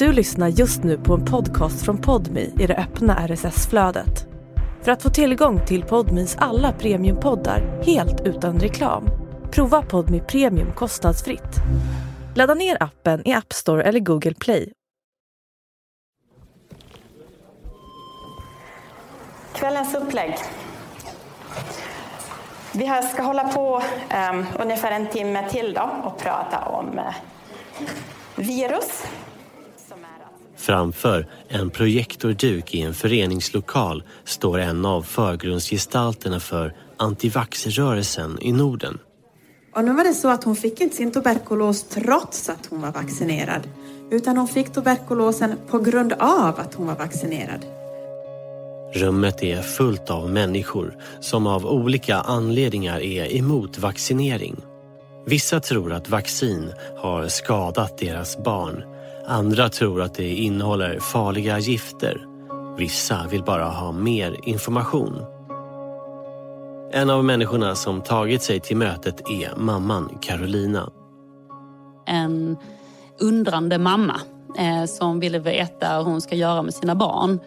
Du lyssnar just nu på en podcast från Podmi i det öppna RSS-flödet. För att få tillgång till Podmis alla premiumpoddar helt utan reklam, prova Podmi Premium kostnadsfritt. Ladda ner appen i App Store eller Google Play. Kvällens upplägg. Vi ska hålla på um, ungefär en timme till då och prata om uh, virus. Framför en projektorduk i en föreningslokal står en av förgrundsgestalterna för antivaxrörelsen i Norden. Och nu var det så att hon fick inte sin tuberkulos trots att hon var vaccinerad, utan hon fick tuberkulosen på grund av att hon var vaccinerad. Rummet är fullt av människor som av olika anledningar är emot vaccinering. Vissa tror att vaccin har skadat deras barn. Andra tror att det innehåller farliga gifter. Vissa vill bara ha mer information. En av människorna som tagit sig till mötet är mamman Carolina. En undrande mamma eh, som ville veta hur hon ska göra med sina barn.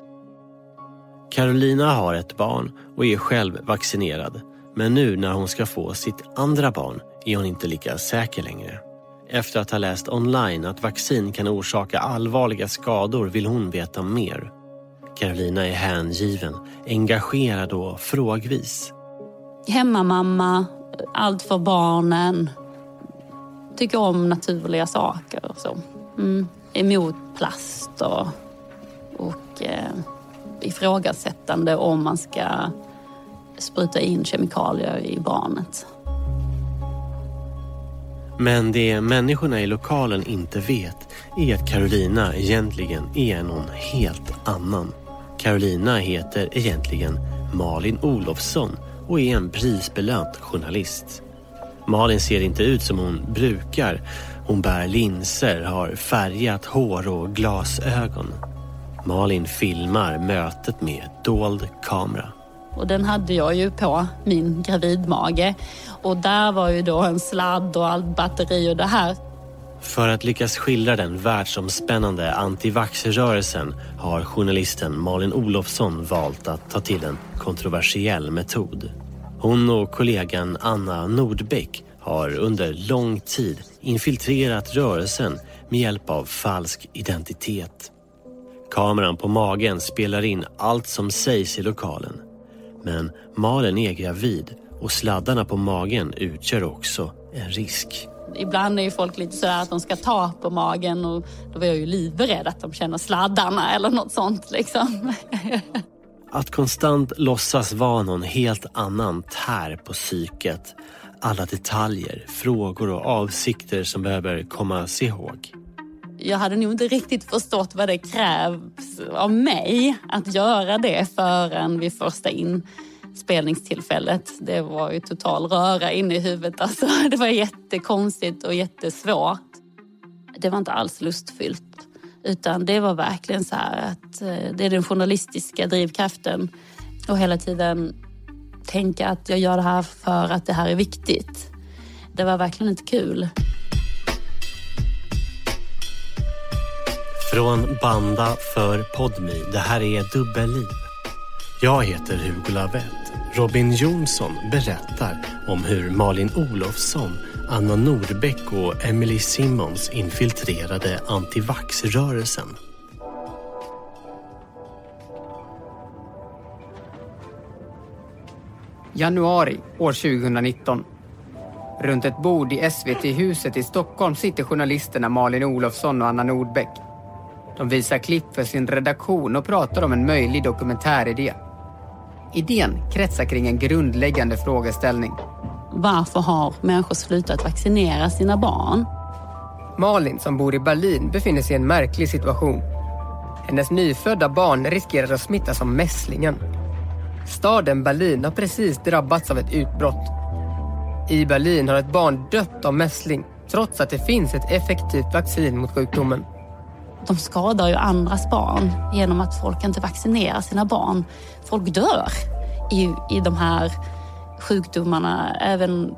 Carolina har ett barn och är själv vaccinerad. Men nu när hon ska få sitt andra barn är hon inte lika säker längre. Efter att ha läst online att vaccin kan orsaka allvarliga skador vill hon veta mer. Carolina är hängiven, engagerad och frågvis. Hemmamamma, allt för barnen. Tycker om naturliga saker och så. Mm. Emot plast och, och eh, ifrågasättande om man ska spruta in kemikalier i barnet. Men det människorna i lokalen inte vet är att Carolina egentligen är någon helt annan. Carolina heter egentligen Malin Olofsson och är en prisbelönt journalist. Malin ser inte ut som hon brukar. Hon bär linser, har färgat hår och glasögon. Malin filmar mötet med dold kamera. Och den hade jag ju på min gravidmage. Och där var ju då en sladd och allt batteri och det här. För att lyckas skildra den världsomspännande antivaxrörelsen har journalisten Malin Olofsson valt att ta till en kontroversiell metod. Hon och kollegan Anna Nordbeck har under lång tid infiltrerat rörelsen med hjälp av falsk identitet. Kameran på magen spelar in allt som sägs i lokalen. Men Malin är gravid och sladdarna på magen utgör också en risk. Ibland är ju folk lite sådär att de ska ta på magen och då var jag ju livrädd att de känner sladdarna eller något sånt liksom. Att konstant låtsas vara någon helt annan tär på psyket. Alla detaljer, frågor och avsikter som behöver kommas ihåg. Jag hade nog inte riktigt förstått vad det krävs av mig att göra det förrän vid första inspelningstillfället. Det var ju total röra inne i huvudet. Alltså, det var jättekonstigt och jättesvårt. Det var inte alls lustfyllt. Utan det var verkligen så här att eh, det är den journalistiska drivkraften och hela tiden tänka att jag gör det här för att det här är viktigt. Det var verkligen inte kul. Från Banda för Podmi. Det här är Dubbelliv. Jag heter Hugo Lavett. Robin Jonsson berättar om hur Malin Olofsson, Anna Nordbeck och Emily Simmons infiltrerade antivaxrörelsen. Januari år 2019. Runt ett bord i SVT-huset i Stockholm sitter journalisterna Malin Olofsson och Anna Nordbeck de visar klipp för sin redaktion och pratar om en möjlig dokumentäridé. Idén kretsar kring en grundläggande frågeställning. Varför har människor slutat vaccinera sina barn? Malin, som bor i Berlin, befinner sig i en märklig situation. Hennes nyfödda barn riskerar att smittas av mässlingen. Staden Berlin har precis drabbats av ett utbrott. I Berlin har ett barn dött av mässling trots att det finns ett effektivt vaccin mot sjukdomen de skadar ju andras barn genom att folk inte vaccinerar sina barn. Folk dör i, i de här sjukdomarna, även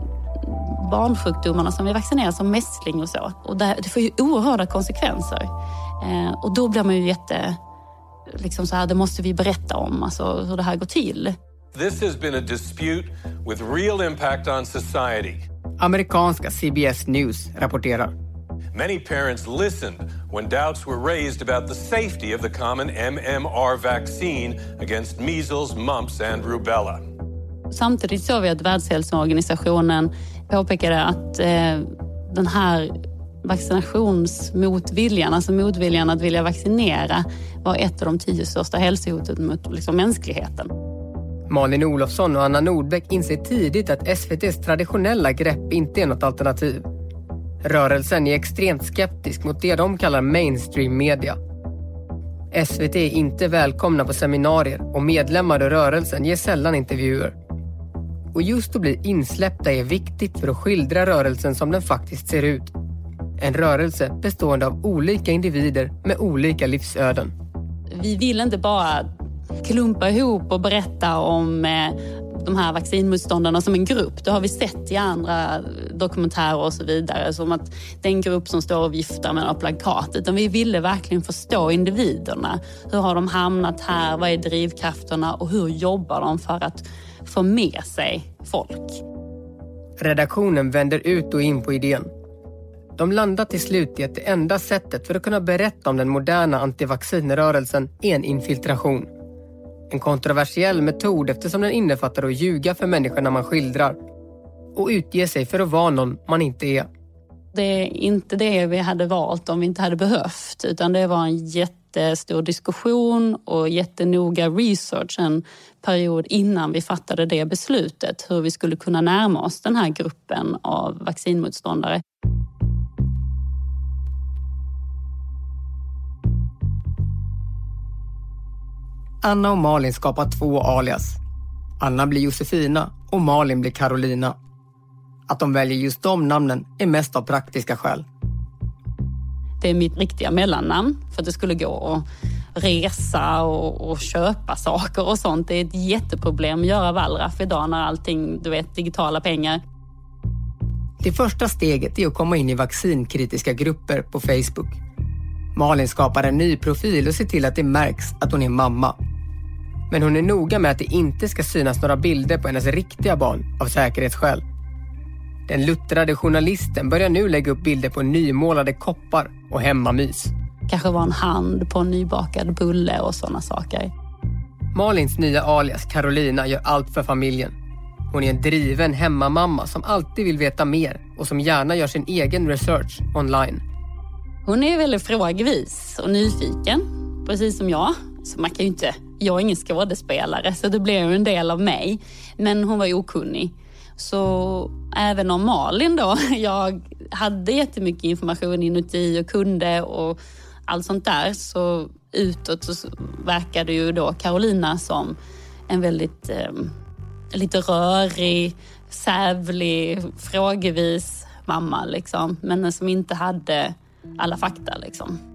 barnsjukdomarna som vi vaccinerar som mässling och så. Och det, det får ju oerhörda konsekvenser. Eh, och då blir man ju jätte... Liksom så här, det måste vi berätta om, alltså hur det här går till. This has been a dispute with real impact on society. Amerikanska CBS News rapporterar. Many parents listened when doubts were raised about the safety of the common MMR vaccine against measles, mumps and rubella. Samtidigt såg vi att Världshälsoorganisationen påpekade att eh, den här vaccinationsmotviljan, alltså motviljan att vilja vaccinera, var ett av de tio största hälsohoten mot liksom, mänskligheten. Malin Olofsson och Anna Nordbeck inser tidigt att SVTs traditionella grepp inte är något alternativ. Rörelsen är extremt skeptisk mot det de kallar mainstream media. SVT är inte välkomna på seminarier och medlemmar i rörelsen ger sällan intervjuer. Och just att bli insläppta är viktigt för att skildra rörelsen som den faktiskt ser ut. En rörelse bestående av olika individer med olika livsöden. Vi vill inte bara klumpa ihop och berätta om eh, de här vaccinmotståndarna som en grupp. Det har vi sett i andra dokumentärer och så vidare. Som att det är en grupp som står och viftar med några plakat. Utan vi ville verkligen förstå individerna. Hur har de hamnat här? Vad är drivkrafterna? Och hur jobbar de för att få med sig folk? Redaktionen vänder ut och in på idén. De landar till slut i att det enda sättet för att kunna berätta om den moderna antivaccinrörelsen är en infiltration. En kontroversiell metod eftersom den innefattar att ljuga för människorna man skildrar och utge sig för att vara någon man inte är. Det är inte det vi hade valt om vi inte hade behövt utan det var en jättestor diskussion och jättenoga research en period innan vi fattade det beslutet hur vi skulle kunna närma oss den här gruppen av vaccinmotståndare. Anna och Malin skapar två alias. Anna blir Josefina och Malin blir Carolina. Att de väljer just de namnen är mest av praktiska skäl. Det är mitt riktiga mellannamn för att det skulle gå att resa och, och, köpa saker och sånt. Det är ett jätteproblem att göra Wallraff idag när allting, du vet, digitala pengar. Det första steget är att komma in i vaccinkritiska grupper på Facebook. Malin skapar en ny profil och ser till att det märks att hon är mamma men hon är noga med att det inte ska synas några bilder på hennes riktiga barn av säkerhetsskäl. Den luttrade journalisten börjar nu lägga upp bilder på nymålade koppar och hemmamys. Kanske var en hand på en nybakad bulle och sådana saker. Malins nya alias Carolina gör allt för familjen. Hon är en driven hemmamamma som alltid vill veta mer och som gärna gör sin egen research online. Hon är väldigt frågvis och nyfiken, precis som jag. Så man kan ju inte jag är ingen skådespelare så det blev en del av mig. Men hon var okunnig. Så även om Malin då, jag hade jättemycket information inuti och kunde och allt sånt där så utåt så verkade ju då Carolina som en väldigt eh, lite rörig, sävlig, frågevis mamma liksom. Men som inte hade alla fakta liksom.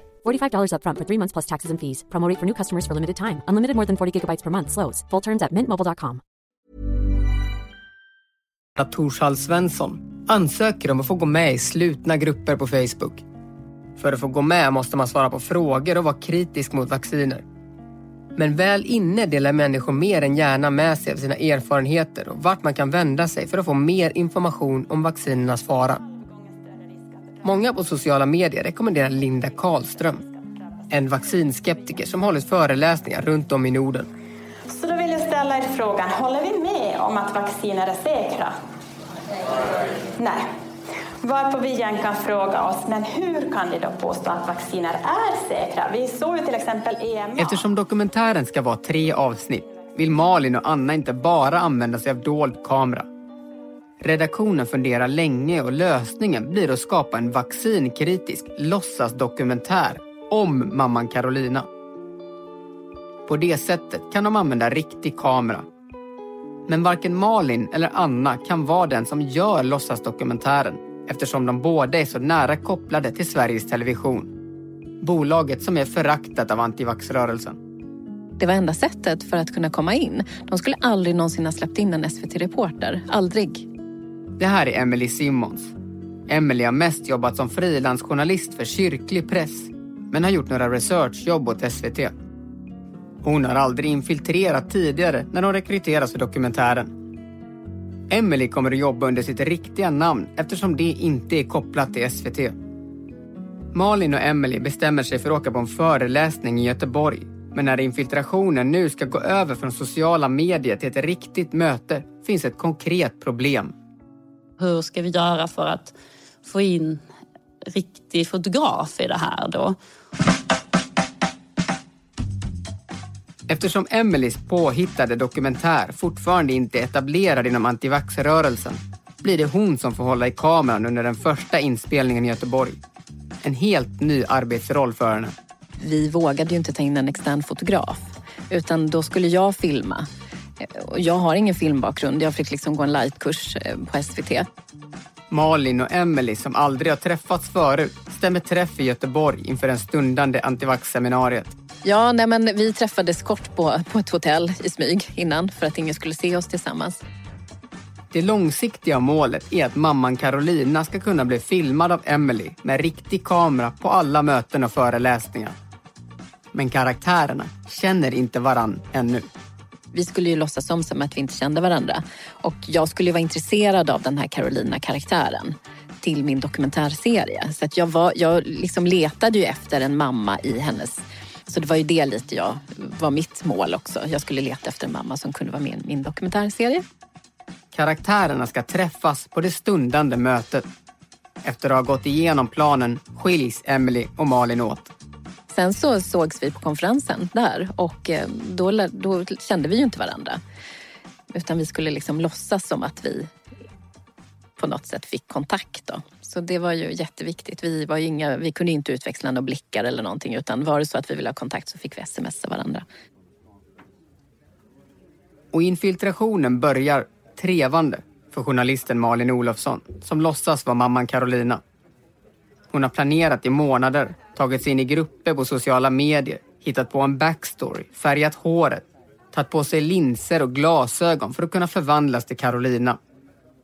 $45 upfront for three months plus taxes and fees. Promote for new customers for limited time. Unlimited more than 40 gigabytes per month. Slows. Full terms at mintmobile.com. Torshall Svensson ansöker om att få gå med i slutna grupper på Facebook. För att få gå med måste man svara på frågor och vara kritisk mot vacciner. Men väl inne delar människor mer än gärna med sig av sina erfarenheter och vart man kan vända sig för att få mer information om vaccinernas fara. Många på sociala medier rekommenderar Linda Karlström. En vaccinskeptiker som hållit föreläsningar runt om i Norden. Så då vill jag ställa er frågan, håller vi med om att vacciner är säkra? Nej. Varpå vi igen kan fråga oss, men hur kan ni då påstå att vacciner är säkra? Vi såg ju till exempel EMA. Eftersom dokumentären ska vara tre avsnitt vill Malin och Anna inte bara använda sig av dold kamera. Redaktionen funderar länge och lösningen blir att skapa en vaccinkritisk låtsasdokumentär om mamman Carolina. På det sättet kan de använda riktig kamera. Men varken Malin eller Anna kan vara den som gör låtsasdokumentären eftersom de båda är så nära kopplade till Sveriges Television. Bolaget som är föraktat av antivaxrörelsen. Det var enda sättet för att kunna komma in. De skulle aldrig någonsin ha släppt in en SVT-reporter. Aldrig. Det här är Emily Simmons. Emily har mest jobbat som frilansjournalist för kyrklig press men har gjort några researchjobb åt SVT. Hon har aldrig infiltrerat tidigare när hon rekryteras för dokumentären. Emily kommer att jobba under sitt riktiga namn eftersom det inte är kopplat till SVT. Malin och Emily bestämmer sig för att åka på en föreläsning i Göteborg. Men när infiltrationen nu ska gå över från sociala medier till ett riktigt möte finns ett konkret problem. Hur ska vi göra för att få in riktig fotograf i det här då? Eftersom Emelies påhittade dokumentär fortfarande inte är etablerad inom antivaxrörelsen blir det hon som får hålla i kameran under den första inspelningen i Göteborg. En helt ny arbetsroll för henne. Vi vågade ju inte ta in en extern fotograf utan då skulle jag filma. Jag har ingen filmbakgrund. Jag fick liksom gå en lightkurs eh, på SVT. Malin och Emily som aldrig har träffats förut stämmer träff i Göteborg inför en stundande antivax-seminariet. Ja, nej men vi träffades kort på, på ett hotell i smyg innan för att ingen skulle se oss tillsammans. Det långsiktiga målet är att mamman Carolina ska kunna bli filmad av Emily med riktig kamera på alla möten och föreläsningar. Men karaktärerna känner inte varann ännu. Vi skulle ju låtsas om som att vi inte kände varandra. Och jag skulle vara intresserad av den här Carolina-karaktären till min dokumentärserie. Så att jag, var, jag liksom letade ju efter en mamma i hennes... Så det var ju det lite jag, var mitt mål också. Jag skulle leta efter en mamma som kunde vara med i min dokumentärserie. Karaktärerna ska träffas på det stundande mötet. Efter att ha gått igenom planen skiljs Emily och Malin åt. Sen så sågs vi på konferensen där och eh, då, då kände vi ju inte varandra. Utan vi skulle liksom låtsas som att vi på något sätt fick kontakt. Då. Så det var ju jätteviktigt. Vi, var inga, vi kunde inte utväxla några blickar eller någonting utan var det så att vi ville ha kontakt så fick vi smsa varandra. Och infiltrationen börjar trevande för journalisten Malin Olofsson som låtsas vara mamman Carolina. Hon har planerat i månader, tagit sig in i grupper på sociala medier, hittat på en backstory, färgat håret, tagit på sig linser och glasögon för att kunna förvandlas till Carolina.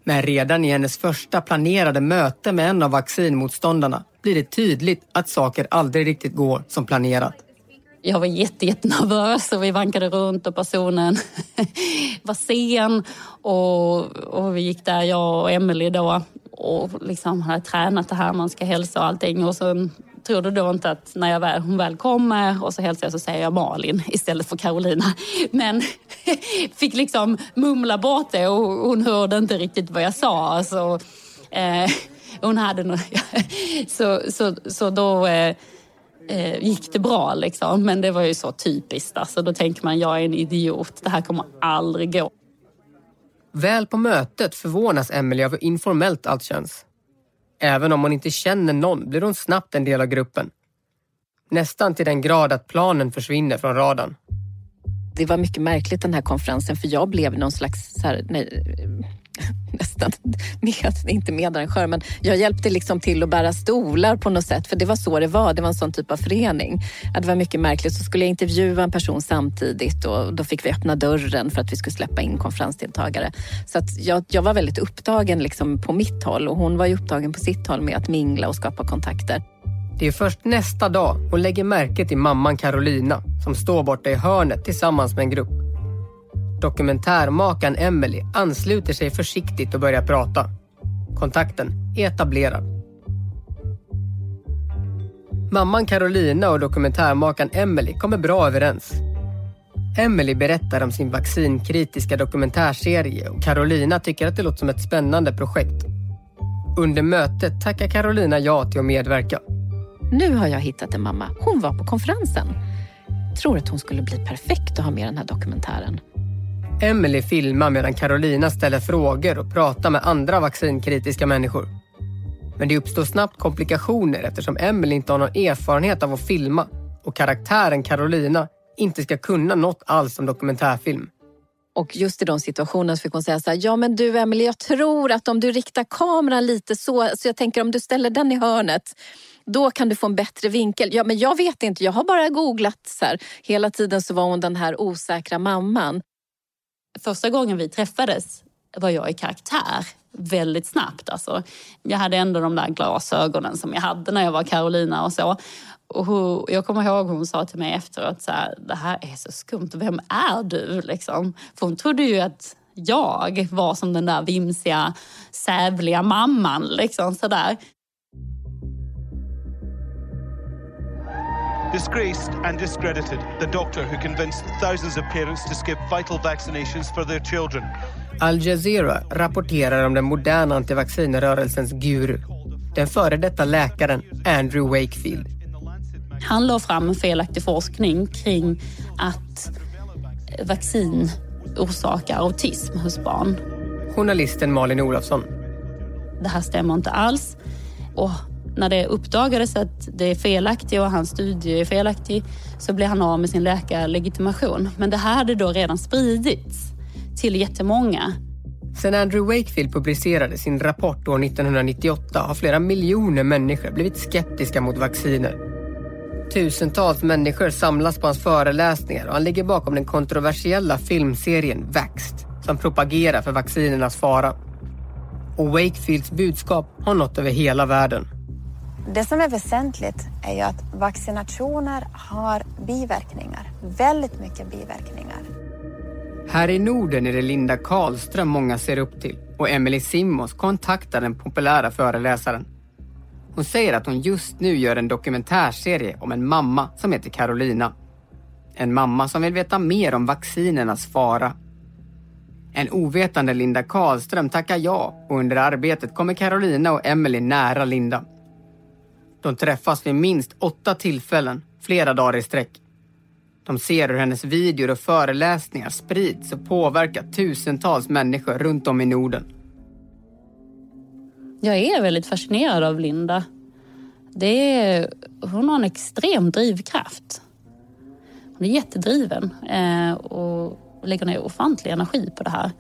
Men redan i hennes första planerade möte med en av vaccinmotståndarna blir det tydligt att saker aldrig riktigt går som planerat. Jag var jättenervös och vi vankade runt och personen var sen. Och, och vi gick där, jag och Emelie då, och liksom hade tränat det här, man ska hälsa och allting. Och sen trodde då inte att när jag väl, hon väl kommer och så hälsar jag så säger jag Malin istället för Carolina. Men fick liksom mumla bort det och hon hörde inte riktigt vad jag sa. Så, eh, hon hade no så, så, så då eh, eh, gick det bra liksom. Men det var ju så typiskt. Alltså, då tänker man, jag är en idiot. Det här kommer aldrig gå. Väl på mötet förvånas Emelie av hur informellt allt känns. Även om hon inte känner någon blir hon snabbt en del av gruppen. Nästan till den grad att planen försvinner från radarn. Det var mycket märkligt den här konferensen för jag blev någon slags så här, nej, nästan med, inte medarrangör, men jag hjälpte liksom till att bära stolar på något sätt. För det var så det var. Det var en sån typ av förening. Att det var mycket märkligt. Så skulle jag intervjua en person samtidigt och då fick vi öppna dörren för att vi skulle släppa in konferensdeltagare. Så att jag, jag var väldigt upptagen liksom på mitt håll och hon var ju upptagen på sitt håll med att mingla och skapa kontakter. Det är först nästa dag hon lägger märke till mamman Carolina som står borta i hörnet tillsammans med en grupp. Dokumentärmakaren Emily ansluter sig försiktigt och börjar prata. Kontakten är etablerad. Mamman Carolina och dokumentärmakaren Emily kommer bra överens. Emily berättar om sin vaccinkritiska dokumentärserie och Carolina tycker att det låter som ett spännande projekt. Under mötet tackar Carolina ja till att medverka. Nu har jag hittat en mamma. Hon var på konferensen. Tror att hon skulle bli perfekt att ha med den här dokumentären. Emily filmar medan Carolina ställer frågor och pratar med andra vaccinkritiska människor. Men det uppstår snabbt komplikationer eftersom Emily inte har någon erfarenhet av att filma och karaktären Carolina inte ska kunna något alls om dokumentärfilm. Och just i de situationerna så fick hon säga så här, ja men du Emelie, jag tror att om du riktar kameran lite så, så jag tänker om du ställer den i hörnet, då kan du få en bättre vinkel. Ja men jag vet inte, jag har bara googlat så här. Hela tiden så var hon den här osäkra mamman. Första gången vi träffades var jag i karaktär väldigt snabbt. Alltså, jag hade ändå de där glasögonen som jag hade när jag var Carolina och så. Och hon, jag kommer ihåg hon sa till mig efteråt så här, det här är så skumt, vem är du? Liksom. För hon trodde ju att jag var som den där vimsiga, sävliga mamman. Liksom, sådär. Disgraced and discredited, the doctor who convinced thousands of parents to skip vital vaccinations for their children. Al Jazeera rapporterar om den moderna antivaccinrörelsens guru. Den före detta läkaren Andrew Wakefield. Han la fram en felaktig forskning kring att vaccin orsakar autism hos barn. Journalisten Malin Olofsson. Det här stämmer inte alls. Och när det uppdagades att det är felaktigt och hans studie är felaktig så blev han av med sin läkarlegitimation. Men det här hade då redan spridits till jättemånga. Sen Andrew Wakefield publicerade sin rapport år 1998 har flera miljoner människor blivit skeptiska mot vacciner. Tusentals människor samlas på hans föreläsningar och han ligger bakom den kontroversiella filmserien Vaxed som propagerar för vaccinernas fara. Och Wakefields budskap har nått över hela världen. Det som är väsentligt är ju att vaccinationer har biverkningar. Väldigt mycket biverkningar. Här i Norden är det Linda Karlström många ser upp till och Emily Simmons kontaktar den populära föreläsaren. Hon säger att hon just nu gör en dokumentärserie om en mamma som heter Carolina. En mamma som vill veta mer om vaccinernas fara. En ovetande Linda Karlström tackar ja och under arbetet kommer Carolina och Emily nära Linda. De träffas vid minst åtta tillfällen, flera dagar i sträck. De ser hur hennes videor och föreläsningar sprids och påverkar tusentals människor runt om i Norden. Jag är väldigt fascinerad av Linda. Det är, hon har en extrem drivkraft. Hon är jättedriven eh, och lägger ner ofantlig energi på det här.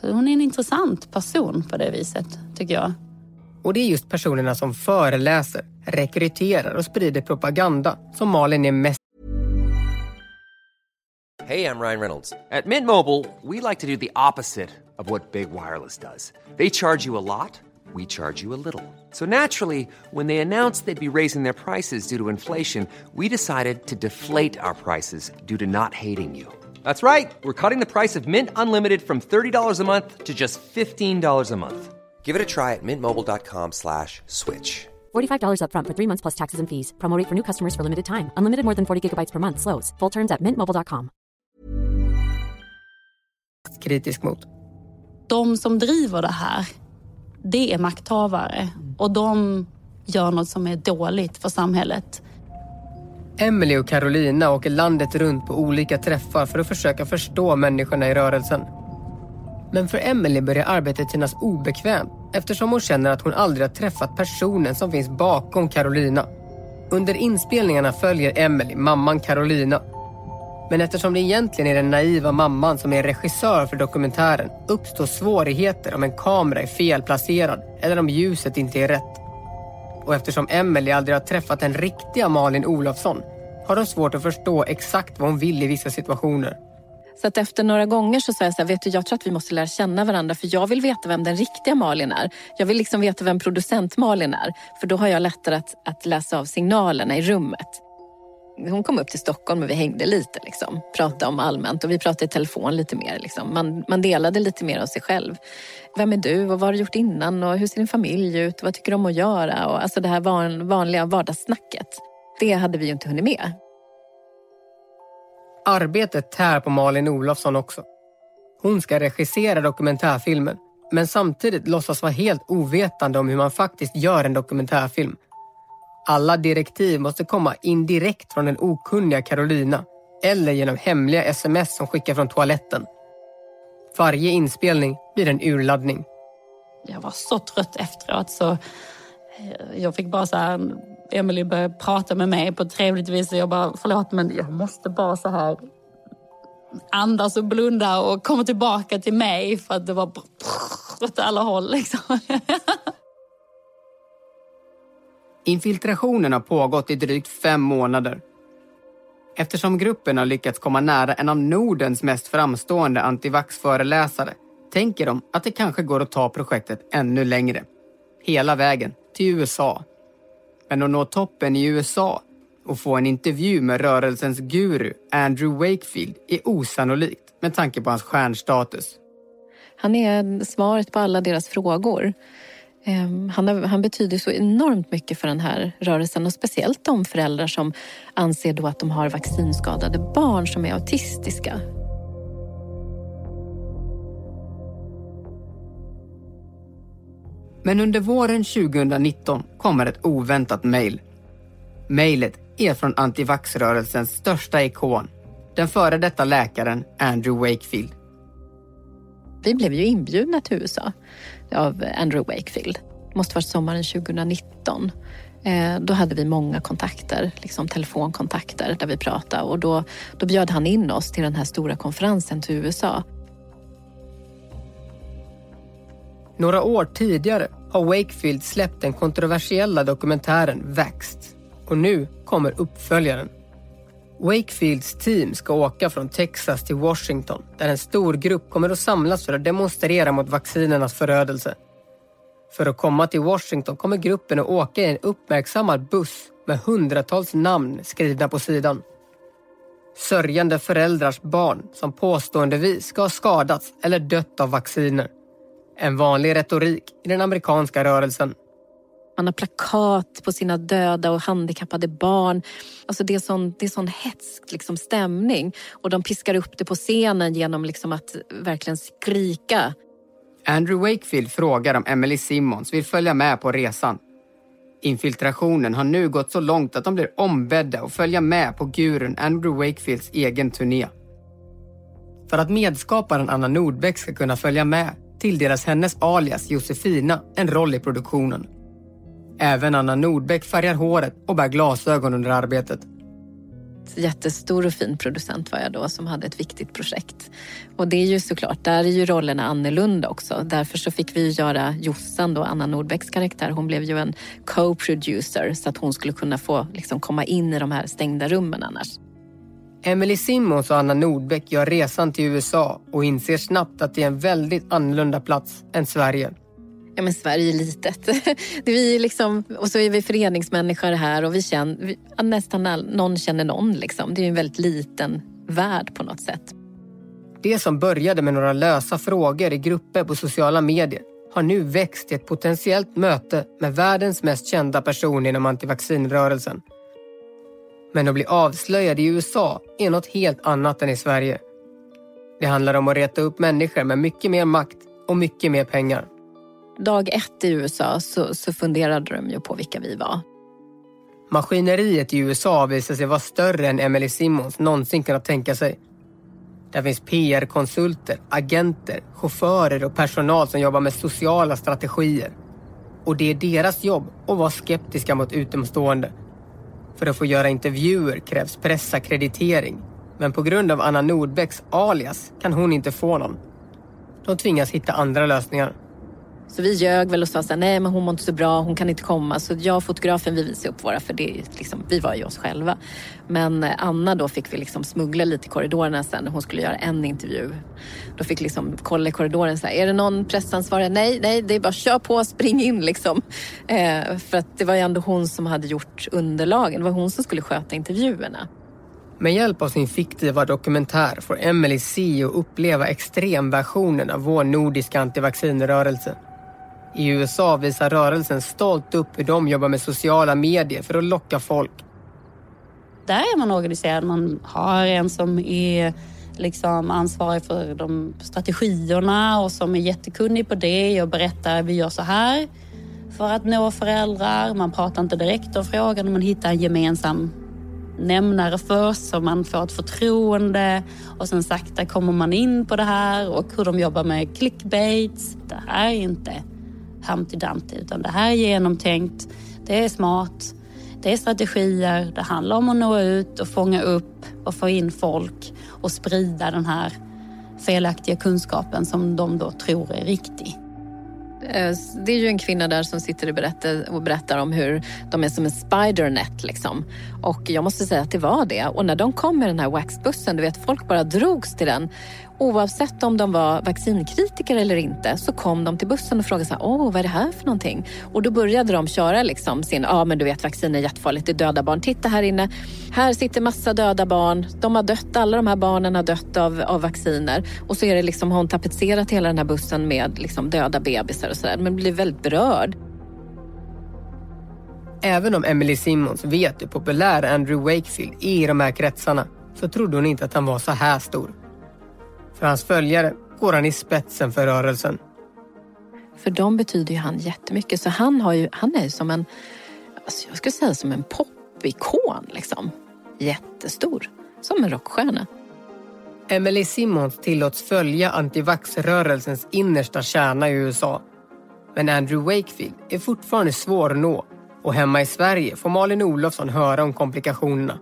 Hon är en intressant person på det viset, tycker jag. Och det är just personerna som föreläser, rekryterar och sprider propaganda som Malin är mest Hej, jag Ryan Reynolds. På Mint Mobile, we like to do the opposite of what Big Wireless does. They charge you a lot, we charge you a little. So naturally, when they announced they'd be raising their prices due to inflation, we decided to deflate our prices due to not hating you. That's right. We're cutting the price of Mint Unlimited from $30 a month to just $15 a month. Give it a try at mintmobile.com slash switch. $45 upfront for three months plus taxes and fees. Promo rate for new customers for limited time. Unlimited more than 40 gigabytes per month. Slows. Full terms at mintmobile.com. kritisk mot. De som driver det här, det är makthavare och de gör något som är dåligt för samhället. Emily och Carolina åker landet runt på olika träffar för att försöka förstå människorna i rörelsen. Men för Emily börjar arbetet kännas obekvämt eftersom hon känner att hon aldrig har träffat personen som finns bakom Carolina. Under inspelningarna följer Emily mamman Carolina. Men eftersom det egentligen är den naiva mamman som är regissör för dokumentären uppstår svårigheter om en kamera är felplacerad eller om ljuset inte är rätt. Och eftersom Emily aldrig har träffat den riktiga Malin Olofsson har de svårt att förstå exakt vad hon vill i vissa situationer. Så att efter några gånger så sa jag så här, vet du, jag tror att vi måste lära känna varandra för jag vill veta vem den riktiga Malin är. Jag vill liksom veta vem producent Malin är. För då har jag lättare att, att läsa av signalerna i rummet. Hon kom upp till Stockholm och vi hängde lite, liksom, pratade om allmänt och vi pratade i telefon lite mer. Liksom. Man, man delade lite mer av sig själv. Vem är du och vad har du gjort innan och hur ser din familj ut? Vad tycker du om att göra? Och, alltså det här van, vanliga vardagssnacket. Det hade vi ju inte hunnit med. Arbetet tär på Malin Olofsson också. Hon ska regissera dokumentärfilmen men samtidigt låtsas vara helt ovetande om hur man faktiskt gör en dokumentärfilm. Alla direktiv måste komma indirekt från den okunniga Carolina eller genom hemliga sms som skickas från toaletten. Varje inspelning blir en urladdning. Jag var så trött efteråt så eh, Jag fick bara så här, Emily började prata med mig på ett trevligt vis och jag bara, förlåt men jag måste bara så här andas och blunda och komma tillbaka till mig för att det var åt alla håll liksom. Infiltrationen har pågått i drygt fem månader. Eftersom gruppen har lyckats komma nära en av Nordens mest framstående antivax-föreläsare tänker de att det kanske går att ta projektet ännu längre. Hela vägen till USA. Men att nå toppen i USA och få en intervju med rörelsens guru Andrew Wakefield är osannolikt med tanke på hans stjärnstatus. Han är svaret på alla deras frågor. Ehm, han, har, han, betyder så enormt mycket för den här rörelsen och speciellt de föräldrar som anser då att de har vaccinskadade barn som är autistiska. Men under våren 2019 kommer ett oväntat mejl. Mejlet är från antivaxrörelsens största ikon, den före detta läkaren Andrew Wakefield. Vi blev ju inbjudna till USA av Andrew Wakefield. Det måste varit sommaren 2019. Eh, då hade vi många kontakter, liksom telefonkontakter där vi pratade och då, då bjöd han in oss till den här stora konferensen till USA. Några år tidigare har Wakefield släppt den kontroversiella dokumentären Vaxed och nu kommer uppföljaren. Wakefields team ska åka från Texas till Washington där en stor grupp kommer att samlas för att demonstrera mot vaccinernas förödelse. För att komma till Washington kommer gruppen att åka i en uppmärksammad buss med hundratals namn skrivna på sidan. Sörjande föräldrars barn som påståendevis ska ha skadats eller dött av vacciner. En vanlig retorik i den amerikanska rörelsen. Man har plakat på sina döda och handikappade barn. Alltså det är sån, det är sån hetsk liksom stämning. Och de piskar upp det på scenen genom liksom att verkligen skrika. Andrew Wakefield frågar om Emily Simmons vill följa med på resan. Infiltrationen har nu gått så långt att de blir ombedda att följa med på gurun Andrew Wakefields egen turné. För att medskaparen Anna Nordbeck ska kunna följa med tilldelas hennes alias Josefina en roll i produktionen. Även Anna Nordbeck färgar håret och bär glasögon under arbetet. Jättestor och fin producent var jag då som hade ett viktigt projekt. Och det är ju såklart, där är ju rollerna annorlunda också. Därför så fick vi göra Jossan då, Anna Nordbecks karaktär. Hon blev ju en co-producer så att hon skulle kunna få liksom, komma in i de här stängda rummen annars. Emily Simmons och Anna Nordbeck gör resan till USA och inser snabbt att det är en väldigt annorlunda plats än Sverige. Ja, men Sverige är litet. Det är vi liksom, och så är vi föreningsmänniskor här och vi känner, vi, nästan all, någon känner någon. Liksom. Det är en väldigt liten värld på något sätt. Det som började med några lösa frågor i grupper på sociala medier har nu växt till ett potentiellt möte med världens mest kända person inom antivaccinrörelsen. Men att bli avslöjad i USA är något helt annat än i Sverige. Det handlar om att reta upp människor med mycket mer makt och mycket mer pengar dag ett i USA så, så funderade de ju på vilka vi var. Maskineriet i USA visar sig vara större än Emily Simmons någonsin kunnat tänka sig. Där finns PR-konsulter, agenter, chaufförer och personal som jobbar med sociala strategier. Och det är deras jobb att vara skeptiska mot utomstående. För att få göra intervjuer krävs pressakkreditering. Men på grund av Anna Nordbecks alias kan hon inte få någon. De tvingas hitta andra lösningar. Så vi ljög väl och sa så nej men hon mår inte så bra, hon kan inte komma. Så jag och fotografen vi visade upp våra, för det, liksom, vi var ju oss själva. Men eh, Anna då fick vi liksom smuggla lite i korridorerna sen när hon skulle göra en intervju. Då fick liksom kolla i korridoren så här, är det någon pressansvarig? Nej, nej, det är bara kör på, spring in liksom. Eh, för att det var ju ändå hon som hade gjort underlagen, det var hon som skulle sköta intervjuerna. Med hjälp av sin fiktiva dokumentär får Emily se och uppleva extremversionen av vår nordiska antivaccinrörelse. I USA visar rörelsen stolt upp hur de jobbar med sociala medier för att locka folk. Där är man organiserad. Man har en som är liksom ansvarig för de strategierna och som är jättekunnig på det och berättar vi gör så här för att nå föräldrar. Man pratar inte direkt om frågan, man hittar en gemensam nämnare först så man får ett förtroende och sen sakta kommer man in på det här och hur de jobbar med clickbaits. Det här är inte Humpty utan det här är genomtänkt, det är smart, det är strategier, det handlar om att nå ut och fånga upp och få in folk och sprida den här felaktiga kunskapen som de då tror är riktig. Eh, det är ju en kvinna där som sitter och berättar, och berättar om hur de är som en spidernet. Liksom. Och jag måste säga att det var det. Och när de kom med den här waxbussen, du vet, folk bara drogs till den. Oavsett om de var vaccinkritiker eller inte så kom de till bussen och frågade så här, åh vad är det här för någonting? Och då började de köra liksom sin, ja men du vet vaccin är jättefarligt, det är döda barn. Titta här inne, här sitter massa döda barn. De har dött, alla de här barnen har dött av, av vacciner. Och så är det liksom, har hon tapetserat hela den här bussen med liksom döda bebisar och sådär. Men blir väldigt berörd. Även om Emily Simmons vet hur populär Andrew Wakefield är i de här kretsarna så trodde hon inte att han var så här stor. För hans följare går han i spetsen för rörelsen. För dem betyder ju han jättemycket. Så han, har ju, han är ju som en, alltså jag skulle säga som en popikon liksom. Jättestor. Som en rockstjärna. Emily Simmons tillåts följa antivax-rörelsens innersta kärna i USA. Men Andrew Wakefield är fortfarande svår att nå och hemma i Sverige får Malin Olofsson höra om komplikationerna.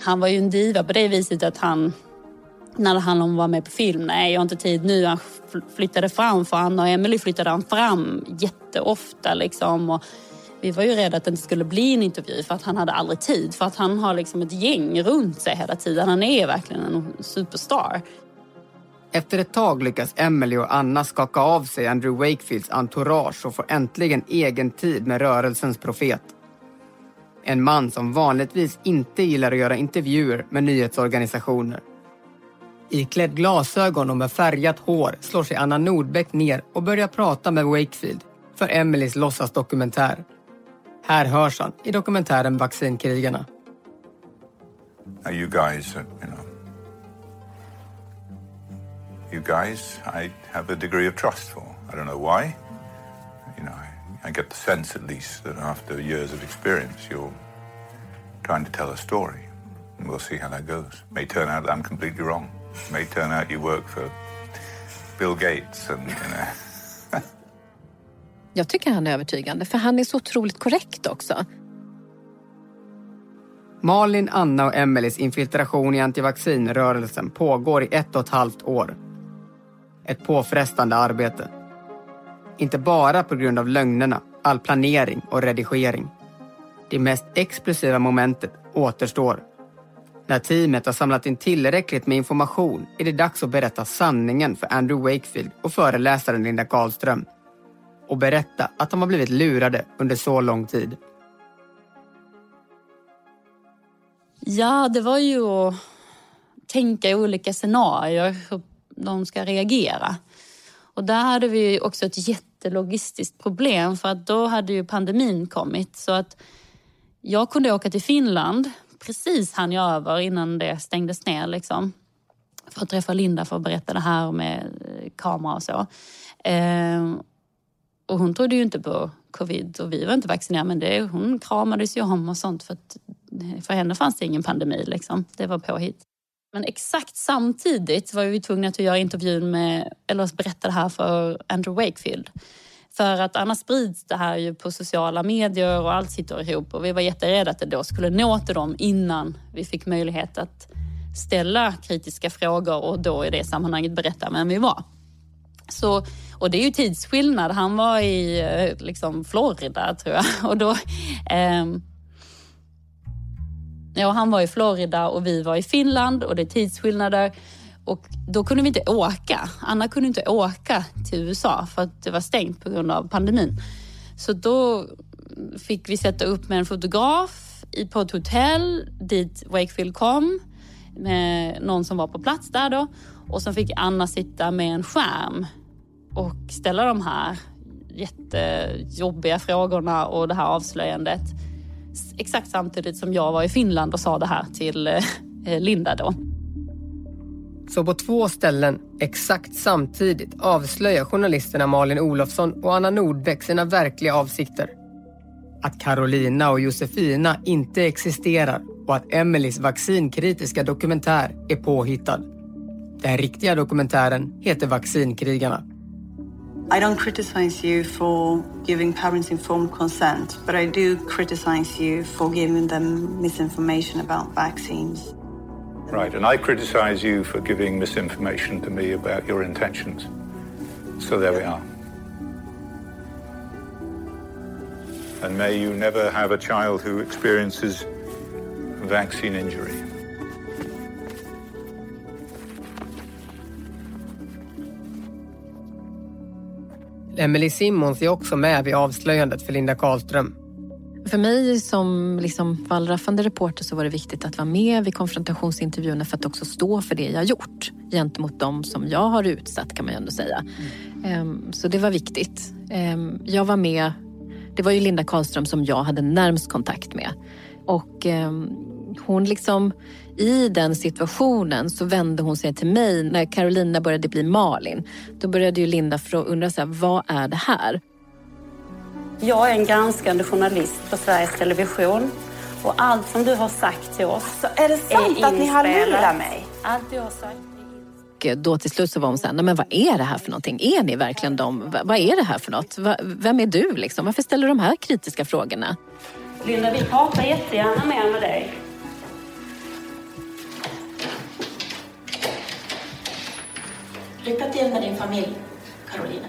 Han var ju en diva på det viset att han när det handlade om att vara med på film. Nej, jag har inte tid nu. Han flyttade fram för Anna och Emily flyttade han fram jätteofta. Liksom. Och vi var ju rädda att det inte skulle bli en intervju för att han hade aldrig tid. För att han har liksom ett gäng runt sig hela tiden. Han är verkligen en superstar. Efter ett tag lyckas Emily och Anna skaka av sig Andrew Wakefields entourage och får äntligen egen tid med rörelsens profet. En man som vanligtvis inte gillar att göra intervjuer med nyhetsorganisationer. Iklädd glasögon och med färgat hår slår sig Anna Nordbeck ner och börjar prata med Wakefield för Emelies låtsasdokumentär. Här hörs han i dokumentären Vaccinkrigarna. Now You guys, uh, you know, you guys I have a degree of trust for. I don't know why. You know, I, I get the sense at least that after years of experience you're trying to tell a story. And we'll see how that goes. May turn out that I'm completely wrong may turn out you work for Bill Gates and, you know. Jag tycker han är övertygande, för han är så otroligt korrekt också. Malin, Anna och Emelies infiltration i antivaccinrörelsen pågår i ett och ett halvt år. Ett påfrestande arbete. Inte bara på grund av lögnerna, all planering och redigering. Det mest explosiva momentet återstår när teamet har samlat in tillräckligt med information är det dags att berätta sanningen för Andrew Wakefield och föreläsaren Linda Karlström. Och berätta att de har blivit lurade under så lång tid. Ja, det var ju att tänka i olika scenarier hur de ska reagera. Och där hade vi också ett jättelogistiskt problem för att då hade ju pandemin kommit. Så att jag kunde åka till Finland precis hann jag över innan det stängdes ner. Liksom, för att träffa Linda för att berätta det här med eh, kamera och så. Eh, och hon trodde ju inte på covid och vi var inte vaccinerade men det, hon kramades ju om och sånt för att eh, för henne fanns det ingen pandemi. Liksom. Det var påhitt. Men exakt samtidigt var vi tvungna att göra intervjun med, eller berätta det här för Andrew Wakefield. För att annars sprids det här ju på sociala medier och allt sitter ihop och vi var jätterädda att det då skulle nå till dem innan vi fick möjlighet att ställa kritiska frågor och då i det sammanhanget berätta vem vi var. Så, och det är ju tidsskillnad. Han var i eh, liksom, Florida tror jag. Och då, eh, ja, han var i Florida och vi var i Finland och det är tidsskillnader. Och då kunde vi inte åka. Anna kunde inte åka till USA för att det var stängt på grund av pandemin. Så då fick vi sätta upp med en fotograf på ett hotell dit Wakefield kom med någon som var på plats där då. Och sen fick Anna sitta med en skärm och ställa de här jättejobbiga frågorna och det här avslöjandet. Exakt samtidigt som jag var i Finland och sa det här till eh, Linda då. Så på två ställen, exakt samtidigt, avslöjar journalisterna Malin Olofsson och Anna Nordbeck sina verkliga avsikter. Att Carolina och Josefina inte existerar och att Emelies vaccinkritiska dokumentär är påhittad. Den riktiga dokumentären heter Vaccinkrigarna. I don't criticize you for giving parents informed consent, but I do criticize you for giving them misinformation about vaccines. Right, and I criticize you for giving misinformation to me about your intentions. So there we are. And may you never have a child who experiences vaccine injury. Emily Simmons är också med vid avslöjandet för Linda Karlström. För mig som liksom wallraffande reporter så var det viktigt att vara med vid konfrontationsintervjuerna för att också stå för det jag gjort gentemot dem som jag har utsatt kan man ju ändå säga. Mm. Så det var viktigt. Ehm, jag var med, det var ju Linda Karlström som jag hade närmst kontakt med. Och ehm, hon liksom, i den situationen så vände hon sig till mig när Carolina började bli Malin. Då började ju Linda undra så här, vad är det här? Jag är en granskande journalist på Sveriges Television och allt som du har sagt till oss Så är det sant är att ni har lurat mig? Allt du har sagt. Och då till slut så var hon så här, men vad är det här för någonting? Är ni verkligen de? Va- Vad är det här för något? Vem är du liksom? Varför ställer du de här kritiska frågorna? Linda, vi pratar jättegärna mer med dig. Lycka till med din familj, Carolina.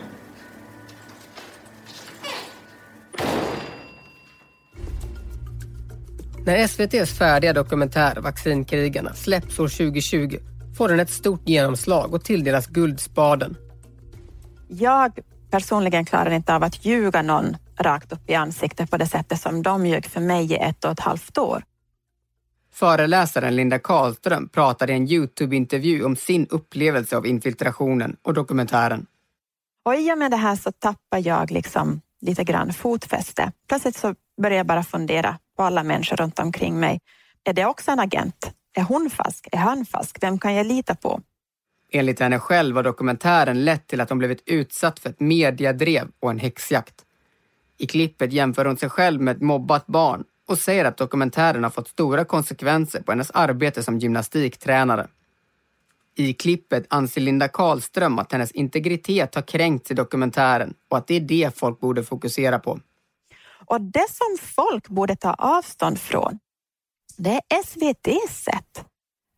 När SVTs färdiga dokumentär Vaccinkrigarna släpps år 2020 får den ett stort genomslag och tilldelas Guldspaden. Jag personligen klarar inte av att ljuga någon rakt upp i ansiktet på det sättet som de ljög för mig i ett och ett halvt år. Föreläsaren Linda Karlström pratade i en Youtube-intervju om sin upplevelse av infiltrationen och dokumentären. Och i och med det här så tappar jag liksom lite grann fotfäste. Plötsligt så börjar jag bara fundera på alla människor runt omkring mig. Är det också en agent? Är hon falsk? Är han falsk? Vem kan jag lita på? Enligt henne själv har dokumentären lett till att hon blivit utsatt för ett mediadrev och en häxjakt. I klippet jämför hon sig själv med ett mobbat barn och säger att dokumentären har fått stora konsekvenser på hennes arbete som gymnastiktränare. I klippet anser Linda Karlström att hennes integritet har kränkts i dokumentären och att det är det folk borde fokusera på. Och det som folk borde ta avstånd från, det är SVTs sätt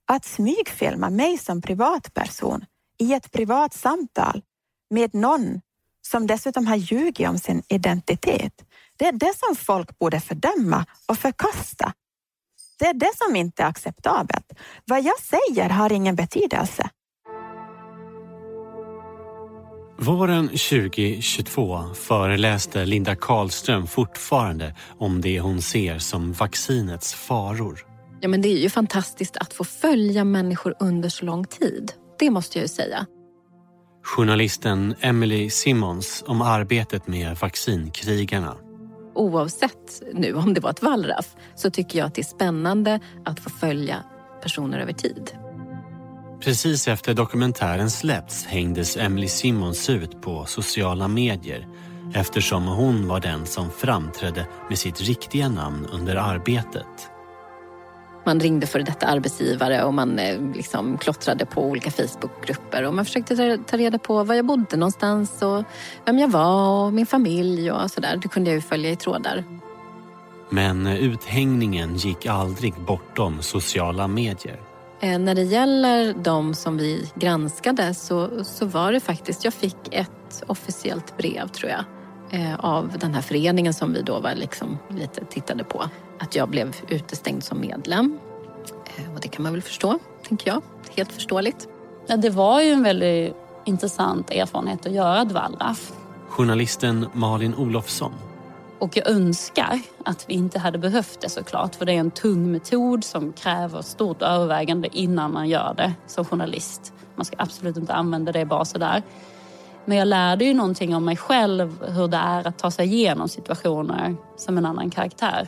att smygfilma mig som privatperson i ett privat samtal med någon som dessutom har ljugit om sin identitet. Det är det som folk borde fördöma och förkasta. Det är det som inte är acceptabelt. Vad jag säger har ingen betydelse. Våren 2022 föreläste Linda Karlström fortfarande om det hon ser som vaccinets faror. Ja, men det är ju fantastiskt att få följa människor under så lång tid. Det måste jag ju säga. Journalisten Emily Simmons om arbetet med vaccinkrigarna. Oavsett nu om det var ett wallraff så tycker jag att det är spännande att få följa personer över tid. Precis efter dokumentären släppts hängdes Emily Simmons ut på sociala medier eftersom hon var den som framträdde med sitt riktiga namn under arbetet. Man ringde för detta arbetsgivare och man eh, liksom klottrade på olika Facebookgrupper och man försökte ta- ta reda på var jag bodde någonstans och vem jag var och min familj och sådär. Det kunde jag ju följa i trådar. Men uthängningen gick aldrig bortom sociala medier. Eh, när det gäller de som vi granskade så, så var det faktiskt, jag fick ett officiellt brev tror jag eh, av den här föreningen som vi då var liksom lite tittade på. Att jag blev utestängd som medlem. Eh, och det kan man väl förstå, tänker jag. Helt förståeligt. Ja, det var ju en väldigt intressant erfarenhet att göra ett wallraff. Journalisten Malin Olofsson. Och jag önskar att vi inte hade behövt det såklart. För det är en tung metod som kräver stort övervägande innan man gör det som journalist. Man ska absolut inte använda det bara sådär. Men jag lärde ju någonting om mig själv, hur det är att ta sig igenom situationer som en annan karaktär.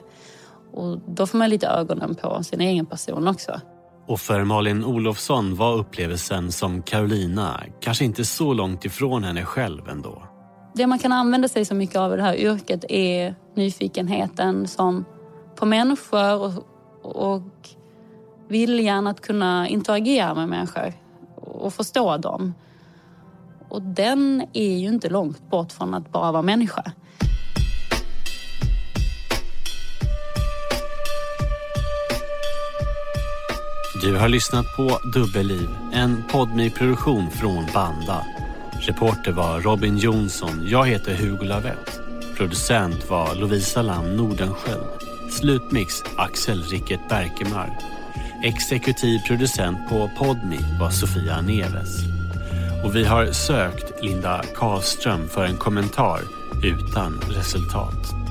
Och då får man lite ögonen på sin egen person också. Och för Malin Olofsson var upplevelsen som Carolina kanske inte så långt ifrån henne själv ändå. Det man kan använda sig så mycket av i det här yrket är nyfikenheten som på människor och, och viljan att kunna interagera med människor och förstå dem. Och den är ju inte långt bort från att bara vara människa. Du har lyssnat på Dubbelliv, en podmi produktion från Banda. Reporter var Robin Jonsson, jag heter Hugo Lavett. Producent var Lovisa Lam Nordenskjöld. Slutmix Axel Rickert Berkemar. Exekutiv producent på Podmi var Sofia Neves. Och vi har sökt Linda Karlström för en kommentar utan resultat.